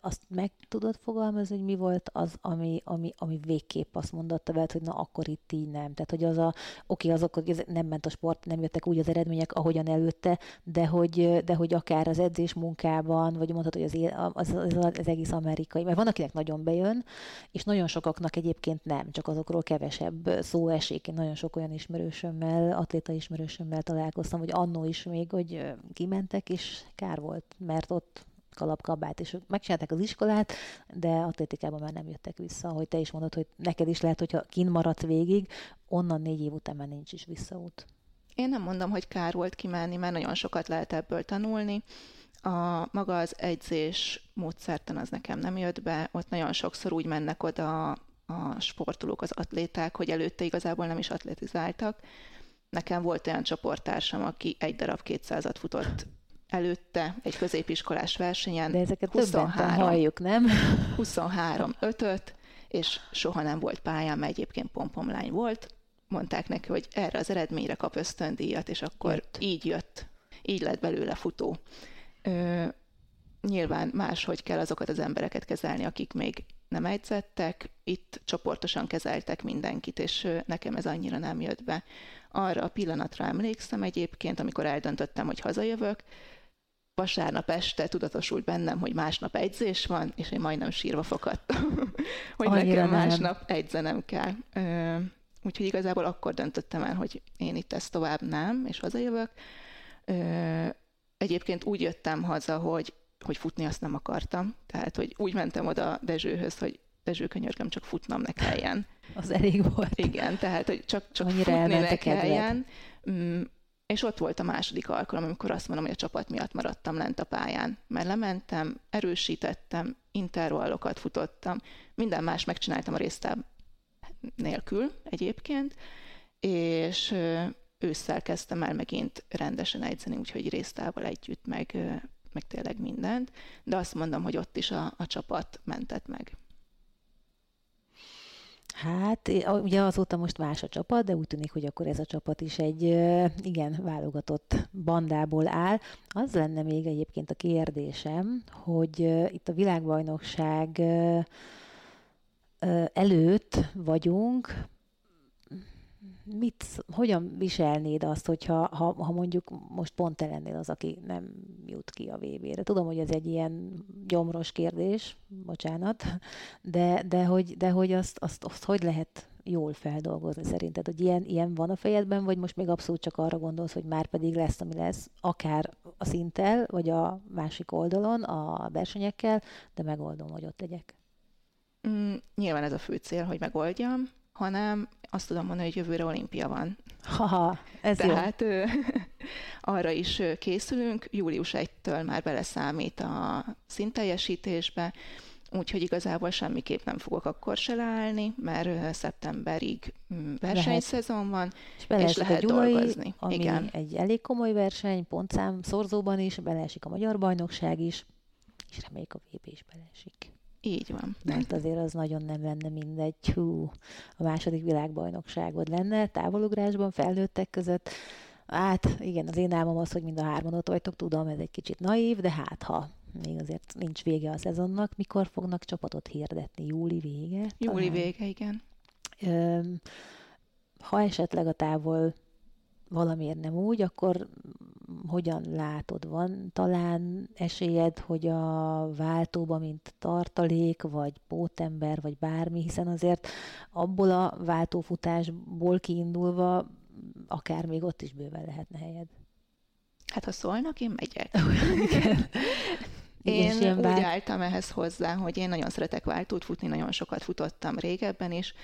azt meg tudod fogalmazni, hogy mi volt az, ami, ami, ami végképp azt mondotta veled, hogy na akkor itt így nem. Tehát, hogy az a, oké, azok, hogy nem ment a sport, nem jöttek úgy az eredmények, ahogyan előtte, de hogy, de hogy akár az edzés munkában, vagy mondhatod, hogy az, az, az, az egész amerikai, mert van, akinek nagyon bejön, és nagyon sokaknak egyébként nem, csak azokról kevesebb szó esik. Én nagyon sok olyan ismerősömmel, atléta ismerősömmel találkoztam, hogy annó is még, hogy kimentek, és kár volt, mert ott kalapkabát, és megcsinálták az iskolát, de atlétikában már nem jöttek vissza, hogy te is mondod, hogy neked is lehet, hogyha kin maradsz végig, onnan négy év után már nincs is visszaút. Én nem mondom, hogy kár volt kimenni, mert nagyon sokat lehet ebből tanulni. A maga az edzés módszertan az nekem nem jött be, ott nagyon sokszor úgy mennek oda a sportolók, az atléták, hogy előtte igazából nem is atletizáltak. Nekem volt olyan csoporttársam, aki egy darab 200-at futott előtte egy középiskolás versenyen. De ezeket 23, halljuk, nem? *laughs* 23 ötöt, és soha nem volt pályán, mert egyébként pompomlány volt. Mondták neki, hogy erre az eredményre kap ösztöndíjat, és akkor jött. így jött. Így lett belőle futó. Ö, nyilván máshogy kell azokat az embereket kezelni, akik még nem edzettek, itt csoportosan kezeltek mindenkit, és nekem ez annyira nem jött be. Arra a pillanatra emlékszem egyébként, amikor eldöntöttem, hogy hazajövök, vasárnap este tudatosult bennem, hogy másnap egyzés van, és én majdnem sírva fogadtam, *laughs* hogy Annyira nekem nem. másnap egyzenem kell. Úgyhogy igazából akkor döntöttem el, hogy én itt ezt tovább nem, és hazajövök. Egyébként úgy jöttem haza, hogy, hogy futni azt nem akartam. Tehát, hogy úgy mentem oda Dezsőhöz, hogy Dezső, könyörgöm, csak futnom ne kelljen. *laughs* Az elég volt. Igen, tehát, hogy csak, csak Annyira futni ne kelljen. Mm, és ott volt a második alkalom, amikor azt mondom, hogy a csapat miatt maradtam lent a pályán. Mert lementem, erősítettem, intervallokat futottam, minden más megcsináltam a résztáb nélkül egyébként, és ősszel kezdtem el megint rendesen edzeni, úgyhogy résztával együtt, meg, meg tényleg mindent, de azt mondom, hogy ott is a, a csapat mentett meg. Hát, ugye azóta most más a csapat, de úgy tűnik, hogy akkor ez a csapat is egy igen válogatott bandából áll. Az lenne még egyébként a kérdésem, hogy itt a világbajnokság előtt vagyunk, mit, hogyan viselnéd azt, hogyha ha, ha mondjuk most pont te lennél az, aki nem jut ki a VB-re? Tudom, hogy ez egy ilyen gyomros kérdés, bocsánat, de, de, hogy, de hogy azt, azt, azt hogy lehet jól feldolgozni szerinted? Hogy ilyen, ilyen van a fejedben, vagy most még abszolút csak arra gondolsz, hogy már pedig lesz, ami lesz, akár a szinttel, vagy a másik oldalon, a versenyekkel, de megoldom, hogy ott legyek. Mm, nyilván ez a fő cél, hogy megoldjam, hanem azt tudom mondani, hogy jövőre olimpia van. Haha, ez Tehát jó. *laughs* arra is készülünk, július 1-től már beleszámít a szinteljesítésbe, úgyhogy igazából semmiképp nem fogok akkor se leállni, mert szeptemberig mm, versenyszezon van, és, és lehet a Gyulai, dolgozni. Ami Igen. egy elég komoly verseny, pontszám szorzóban is, beleesik a Magyar Bajnokság is, és reméljük a VB is beleesik. Így van. Mert azért az nagyon nem lenne mindegy, hú, a második világbajnokságod lenne, távolugrásban, felnőttek között. Hát igen, az én álmom az, hogy mind a hárman ott vagytok, tudom, ez egy kicsit naív, de hát ha még azért nincs vége a szezonnak, mikor fognak csapatot hirdetni? Júli vége? Júli vége, igen. Öm, ha esetleg a távol valamiért nem úgy, akkor hogyan látod? Van talán esélyed, hogy a váltóba, mint tartalék, vagy pótember, vagy bármi, hiszen azért abból a váltófutásból kiindulva akár még ott is bőven lehetne helyed. Hát ha szólnak, én megyek. *laughs* Én úgy bár... álltam ehhez hozzá, hogy én nagyon szeretek váltót futni, nagyon sokat futottam régebben is,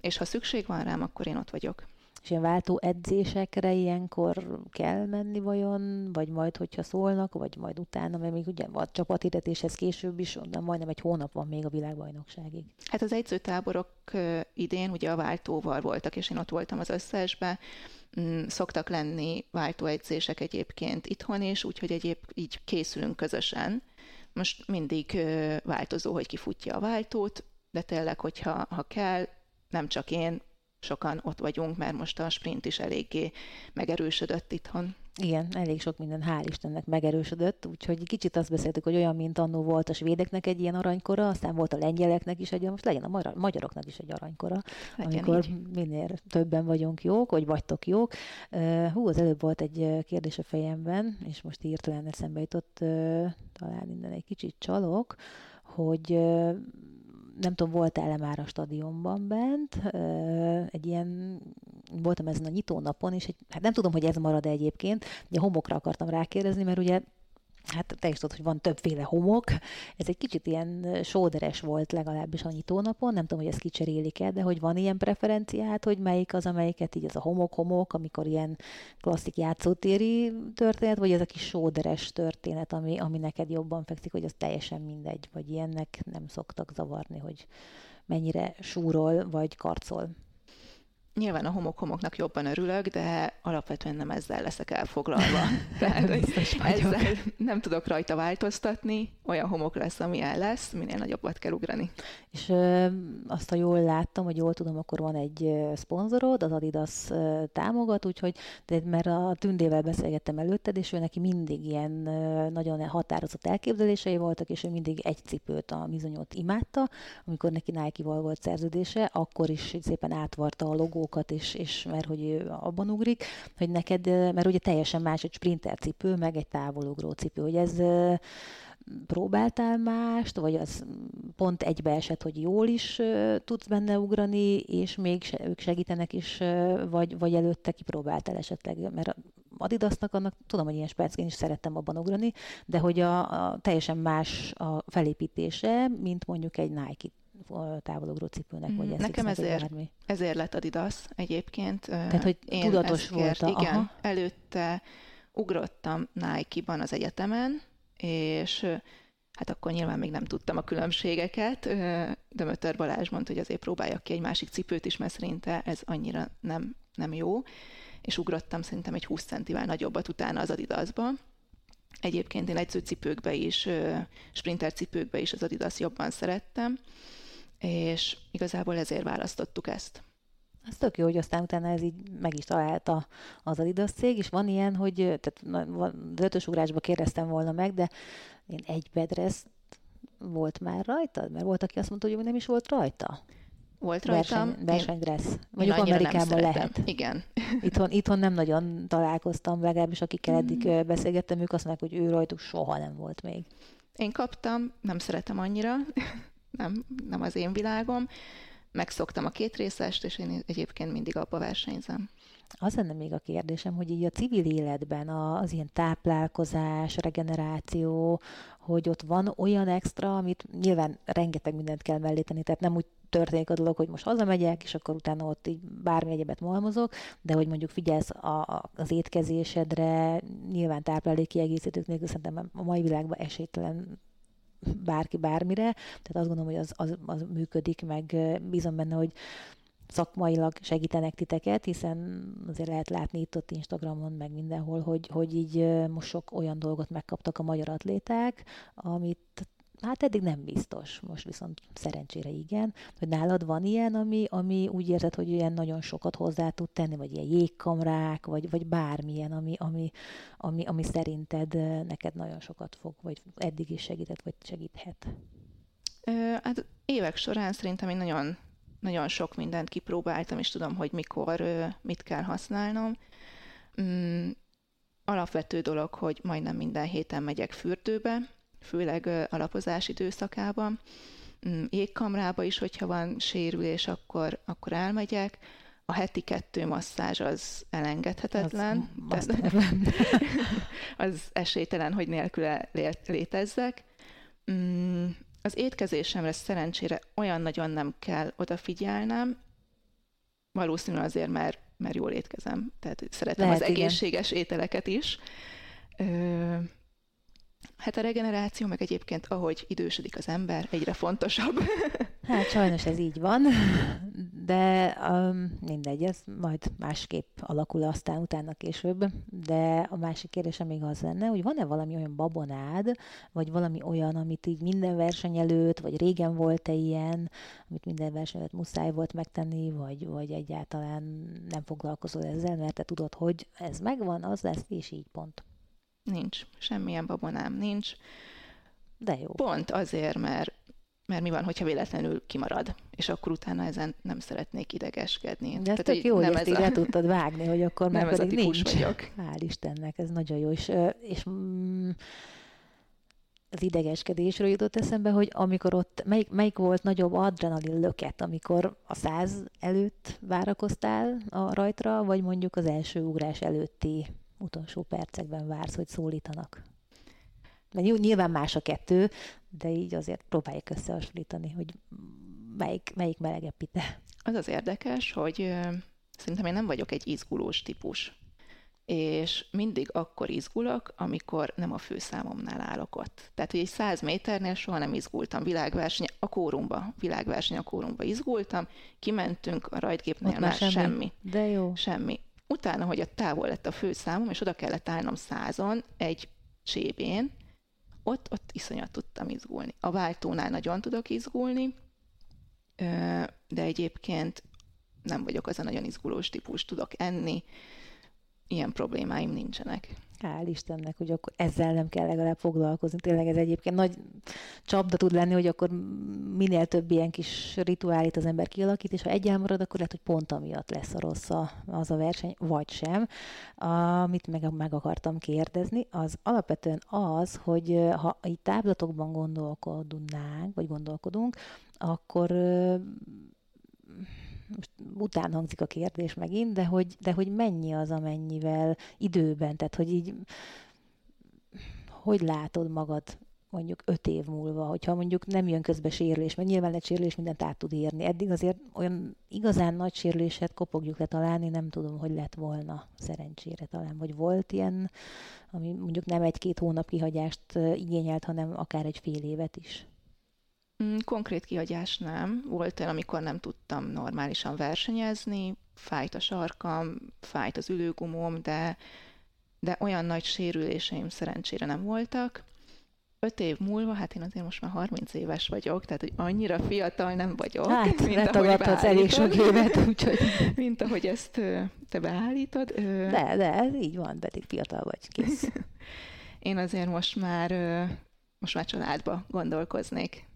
és ha szükség van rám, akkor én ott vagyok. És ilyen váltó edzésekre ilyenkor kell menni vajon, vagy majd, hogyha szólnak, vagy majd utána, mert még ugye a csapathirdetéshez később is, de majdnem egy hónap van még a világbajnokságig. Hát az egyzőtáborok idén ugye a váltóval voltak, és én ott voltam az összesbe, mm, szoktak lenni váltóedzések egyébként itthon is, úgyhogy egyéb így készülünk közösen. Most mindig változó, hogy ki futja a váltót, de tényleg, hogyha ha kell, nem csak én, sokan ott vagyunk, mert most a sprint is eléggé megerősödött itthon. Igen, elég sok minden hál' Istennek megerősödött, úgyhogy kicsit azt beszéltük, hogy olyan, mint annó volt a svédeknek egy ilyen aranykora, aztán volt a lengyeleknek is egy, most legyen a magyaroknak is egy aranykora, legyen amikor így. minél többen vagyunk jók, vagy vagytok jók. Hú, az előbb volt egy kérdés a fejemben, és most hirtelen eszembe jutott, talán minden egy kicsit csalok, hogy nem tudom, voltál-e már a stadionban bent, egy ilyen, voltam ezen a nyitónapon, és egy, hát nem tudom, hogy ez marad egyébként, ugye homokra akartam rákérdezni, mert ugye hát te is tudod, hogy van többféle homok. Ez egy kicsit ilyen sóderes volt legalábbis a nyitónapon, nem tudom, hogy ezt kicserélik-e, de hogy van ilyen preferenciát, hogy melyik az, amelyiket így az a homok-homok, amikor ilyen klasszik játszótéri történet, vagy ez a kis sóderes történet, ami, ami neked jobban fekszik, hogy az teljesen mindegy, vagy ilyennek nem szoktak zavarni, hogy mennyire súrol vagy karcol. Nyilván a homok-homoknak jobban örülök, de alapvetően nem ezzel leszek elfoglalva. *laughs* Tehát, ezzel nem tudok rajta változtatni, olyan homok lesz, amilyen lesz, minél nagyobbat kell ugrani. És ö, azt, ha jól láttam, hogy jól tudom, akkor van egy szponzorod, az Adidas támogat, úgyhogy, de, mert a Tündével beszélgettem előtted, és ő neki mindig ilyen nagyon határozott elképzelései voltak, és ő mindig egy cipőt, a bizonyot imádta, amikor neki Nike-val volt szerződése, akkor is szépen átvarta a logó dolgokat, és, és mert hogy abban ugrik, hogy neked, mert ugye teljesen más egy sprinter cipő, meg egy távolugró cipő, hogy ez próbáltál mást, vagy az pont egybeesett, hogy jól is tudsz benne ugrani, és még se, ők segítenek is, vagy, vagy előtte kipróbáltál esetleg, mert Adidasnak annak tudom, hogy ilyen spácként is szerettem abban ugrani, de hogy a, a teljesen más a felépítése, mint mondjuk egy Nike távolugró cipőnek, vagy mm, ez Nekem ezért, bármi. ezért lett Adidas egyébként. Tehát, hogy Én tudatos volt. Igen, aha. előtte ugrottam Nike-ban az egyetemen, és hát akkor nyilván még nem tudtam a különbségeket, de Möter Balázs mondta, hogy azért próbáljak ki egy másik cipőt is, mert szerinte ez annyira nem, nem jó, és ugrottam szerintem egy 20 centivel nagyobbat utána az Adidasba. Egyébként én edzőcipőkbe is, sprinter cipőkbe is az Adidas jobban szerettem, és igazából ezért választottuk ezt. Ez tök jó, hogy aztán utána ez így meg is találta az Adidas cég, és van ilyen, hogy tehát az ötös ugrásba kérdeztem volna meg, de én egy bedresz volt már rajtad? Mert volt, aki azt mondta, hogy nem is volt rajta. Volt rajtam. Verseny, versenydressz. Mondjuk Amerikában lehet. Igen. *laughs* Itthon, itthon nem nagyon találkoztam, legalábbis akikkel eddig mm. beszélgettem, ők azt mondják, hogy ő rajtuk soha nem volt még. Én kaptam, nem szeretem annyira, nem, nem az én világom, megszoktam a két részest, és én egyébként mindig abba versenyzem. Az lenne még a kérdésem, hogy így a civil életben az ilyen táplálkozás, regeneráció, hogy ott van olyan extra, amit nyilván rengeteg mindent kell mellé tehát nem úgy történik a dolog, hogy most hazamegyek, és akkor utána ott így bármi egyebet malmozok, de hogy mondjuk figyelsz a, a, az étkezésedre, nyilván táplálékkiegészítők nélkül szerintem a mai világban esélytelen bárki bármire, tehát azt gondolom, hogy az, az, az működik, meg bízom benne, hogy szakmailag segítenek titeket, hiszen azért lehet látni itt ott Instagramon, meg mindenhol, hogy, hogy így most sok olyan dolgot megkaptak a magyar atléták, amit Hát eddig nem biztos, most viszont szerencsére igen, hogy nálad van ilyen, ami, ami úgy érzed, hogy ilyen nagyon sokat hozzá tud tenni, vagy ilyen jégkamrák, vagy, vagy bármilyen, ami, ami, ami, ami szerinted neked nagyon sokat fog, vagy eddig is segített, vagy segíthet? Hát évek során szerintem én nagyon, nagyon sok mindent kipróbáltam, és tudom, hogy mikor mit kell használnom. Mm, alapvető dolog, hogy majdnem minden héten megyek fürdőbe, főleg alapozás időszakában. Mm, jégkamrába is, hogyha van sérülés, akkor, akkor elmegyek. A heti kettő masszázs az elengedhetetlen. Az, *laughs* az esélytelen, hogy nélküle létezzek. Mm, az étkezésemre szerencsére olyan nagyon nem kell odafigyelnem, valószínűleg azért, mert, mert jól étkezem, tehát szeretem Lehet, az egészséges igen. ételeket is. Ö, Hát a regeneráció, meg egyébként ahogy idősödik az ember, egyre fontosabb. *laughs* Hát sajnos ez így van, de um, mindegy, ez majd másképp alakul aztán utána később, de a másik kérdésem még az lenne, hogy van-e valami olyan babonád, vagy valami olyan, amit így minden verseny előtt, vagy régen volt-e ilyen, amit minden verseny előtt muszáj volt megtenni, vagy, vagy egyáltalán nem foglalkozol ezzel, mert te tudod, hogy ez megvan, az lesz, és így pont. Nincs. Semmilyen babonám nincs. De jó. Pont azért, mert, mert mi van, hogyha véletlenül kimarad, és akkor utána ezen nem szeretnék idegeskedni. De ez tök jó, hogy ezt így a... tudtad vágni, hogy akkor nem meg pedig nincs. vagyok. Hál' Istennek, ez nagyon jó. És, és mm, az idegeskedésről jutott eszembe, hogy amikor ott, melyik, melyik volt nagyobb adrenalin löket, amikor a száz előtt várakoztál a rajtra, vagy mondjuk az első ugrás előtti utolsó percekben vársz, hogy szólítanak. Mert nyilván más a kettő, de így azért próbáljuk összehasonlítani, hogy melyik, melyik melegebb pite. Az az érdekes, hogy szerintem én nem vagyok egy izgulós típus. És mindig akkor izgulok, amikor nem a főszámomnál állok ott. Tehát, hogy egy száz méternél soha nem izgultam világverseny, a kórumba, világverseny a kórumba izgultam, kimentünk, a rajtgépnél már semmi. semmi. De jó. Semmi utána, hogy a távol lett a főszámom, és oda kellett állnom százon egy csébén, ott, ott iszonyat tudtam izgulni. A váltónál nagyon tudok izgulni, de egyébként nem vagyok az a nagyon izgulós típus, tudok enni, ilyen problémáim nincsenek. Hál' Istennek, hogy akkor ezzel nem kell legalább foglalkozni. Tényleg ez egyébként nagy csapda tud lenni, hogy akkor minél több ilyen kis rituálit az ember kialakít, és ha egy elmarad, akkor lehet, hogy pont amiatt lesz a rossz az a verseny, vagy sem. Amit meg, meg akartam kérdezni, az alapvetően az, hogy ha így táblatokban gondolkodnánk, vagy gondolkodunk, akkor most után hangzik a kérdés megint, de hogy, de hogy mennyi az, amennyivel időben, tehát hogy így hogy látod magad mondjuk öt év múlva, hogyha mondjuk nem jön közbe sérülés, mert nyilván egy sérülés mindent át tud írni. Eddig azért olyan igazán nagy sérüléset kopogjuk le találni, nem tudom, hogy lett volna szerencsére talán, vagy volt ilyen, ami mondjuk nem egy-két hónap kihagyást igényelt, hanem akár egy fél évet is. Mm, konkrét kihagyás nem. Volt olyan, amikor nem tudtam normálisan versenyezni, fájt a sarkam, fájt az ülőgumóm, de, de olyan nagy sérüléseim szerencsére nem voltak. Öt év múlva, hát én azért most már 30 éves vagyok, tehát hogy annyira fiatal nem vagyok. Hát, mint ahogy elég sok évet, *laughs* úgyhogy... Mint ahogy ezt te beállítod. De, de, ez így van, pedig fiatal vagy, kész. *laughs* én azért most már, most már családba gondolkoznék.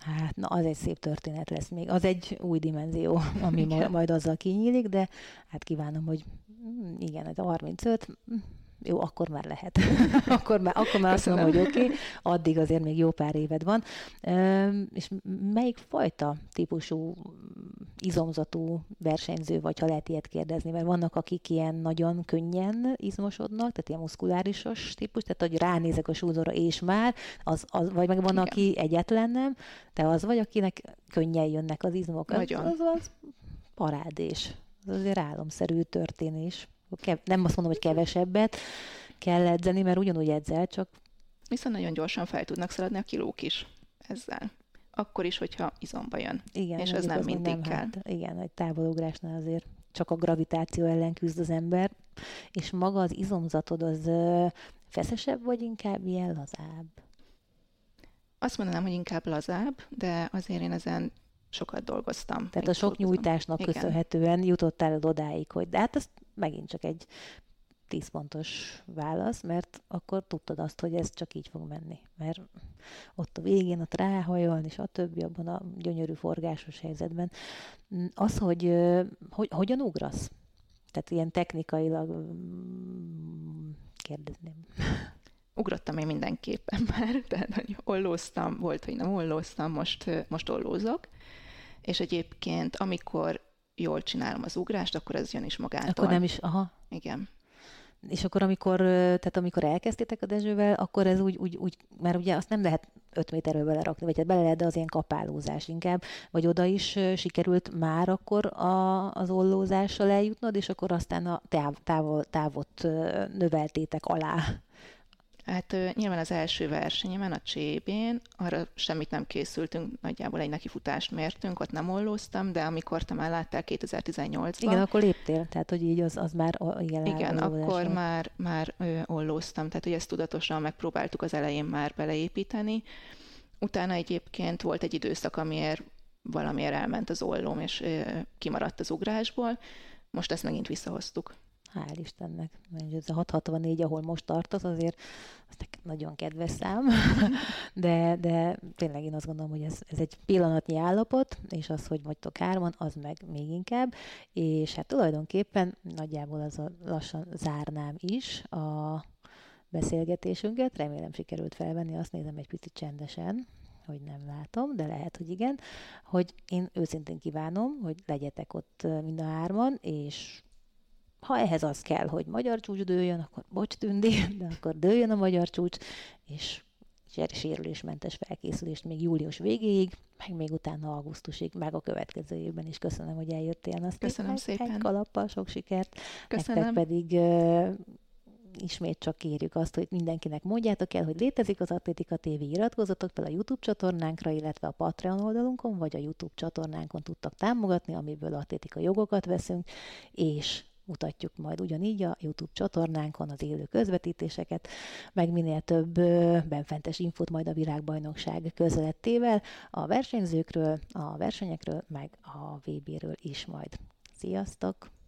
Hát, na, az egy szép történet lesz még. Az egy új dimenzió, *laughs* ami majd, majd azzal kinyílik, de hát kívánom, hogy mm, igen, ez a 35, mm, jó, akkor már lehet. *laughs* akkor már, akkor már azt mondom, hogy oké, okay, addig azért még jó pár éved van. És melyik fajta típusú izomzatú versenyző vagy, ha lehet ilyet kérdezni? Mert vannak, akik ilyen nagyon könnyen izmosodnak, tehát ilyen muszkulárisos típus, tehát hogy ránézek a súlyzóra és már, az, az, vagy meg van, Igen. aki egyetlen nem, te az vagy, akinek könnyen jönnek az izmok. Nagyon. Az, az, az parádés. Ez azért álomszerű történés. Nem azt mondom, hogy kevesebbet kell edzeni, mert ugyanúgy edzel, csak... Viszont nagyon gyorsan fel tudnak szaladni a kilók is ezzel. Akkor is, hogyha izomba jön. Igen, és ez nem mindig nem kell. Hát, igen, egy távolugrásnál azért csak a gravitáció ellen küzd az ember, és maga az izomzatod az feszesebb, vagy inkább ilyen lazább? Azt mondanám, hogy inkább lazább, de azért én ezen sokat dolgoztam. Tehát a sok dolgozom. nyújtásnak Igen. köszönhetően jutottál el odáig, hogy de hát ez megint csak egy tíz pontos válasz, mert akkor tudtad azt, hogy ez csak így fog menni. Mert ott a végén, ott ráhajolni, és a többi abban a gyönyörű forgásos helyzetben. Az, hogy, hogy hogyan ugrasz? Tehát ilyen technikailag mm, kérdezném. Ugrottam én mindenképpen már, *laughs* tehát hogy ollóztam, volt, hogy nem ollóztam, most, most ollózok. És egyébként, amikor jól csinálom az ugrást, akkor ez jön is magától. Akkor nem is, aha. Igen. És akkor, amikor, tehát amikor elkezdtétek a Dezsővel, akkor ez úgy, úgy, úgy mert ugye azt nem lehet 5 méterről belerakni, vagy hát bele lehet, de az ilyen kapálózás inkább, vagy oda is sikerült már akkor a, az ollózással eljutnod, és akkor aztán a táv, távol, távot növeltétek alá. Hát nyilván az első versenyemen, a Csébén, arra semmit nem készültünk, nagyjából egy nekifutást mértünk, ott nem ollóztam, de amikor te már láttál 2018-ban... Igen, akkor léptél, tehát hogy így az, az már igen, igen akkor már, már ö, ollóztam, tehát hogy ezt tudatosan megpróbáltuk az elején már beleépíteni. Utána egyébként volt egy időszak, amiért valamiért elment az ollóm, és ö, kimaradt az ugrásból. Most ezt megint visszahoztuk. Hál' Istennek. Ez a 664, ahol most tartasz, azért az nagyon kedves szám, *laughs* de, de tényleg én azt gondolom, hogy ez, ez egy pillanatnyi állapot, és az, hogy vagytok hárman, az meg még inkább, és hát tulajdonképpen nagyjából az a lassan zárnám is a beszélgetésünket, remélem sikerült felvenni, azt nézem egy picit csendesen, hogy nem látom, de lehet, hogy igen, hogy én őszintén kívánom, hogy legyetek ott mind a hárman, és ha ehhez az kell, hogy magyar csúcs dőljön, akkor bocs tündi, *laughs* de akkor dőljön a magyar csúcs, és sérülésmentes felkészülést még július végéig, meg még utána augusztusig, meg a következő évben is. Köszönöm, hogy eljöttél. Azt Köszönöm szépen. Egy kalappal sok sikert. Köszönöm. Nektek pedig uh, ismét csak kérjük azt, hogy mindenkinek mondjátok el, hogy létezik az Atlétika TV, iratkozzatok fel a YouTube csatornánkra, illetve a Patreon oldalunkon, vagy a YouTube csatornánkon tudtak támogatni, amiből atlétika jogokat veszünk, és mutatjuk majd ugyanígy a YouTube csatornánkon az élő közvetítéseket, meg minél több benfentes infót majd a világbajnokság közelettével, a versenyzőkről, a versenyekről, meg a VB-ről is majd. Sziasztok!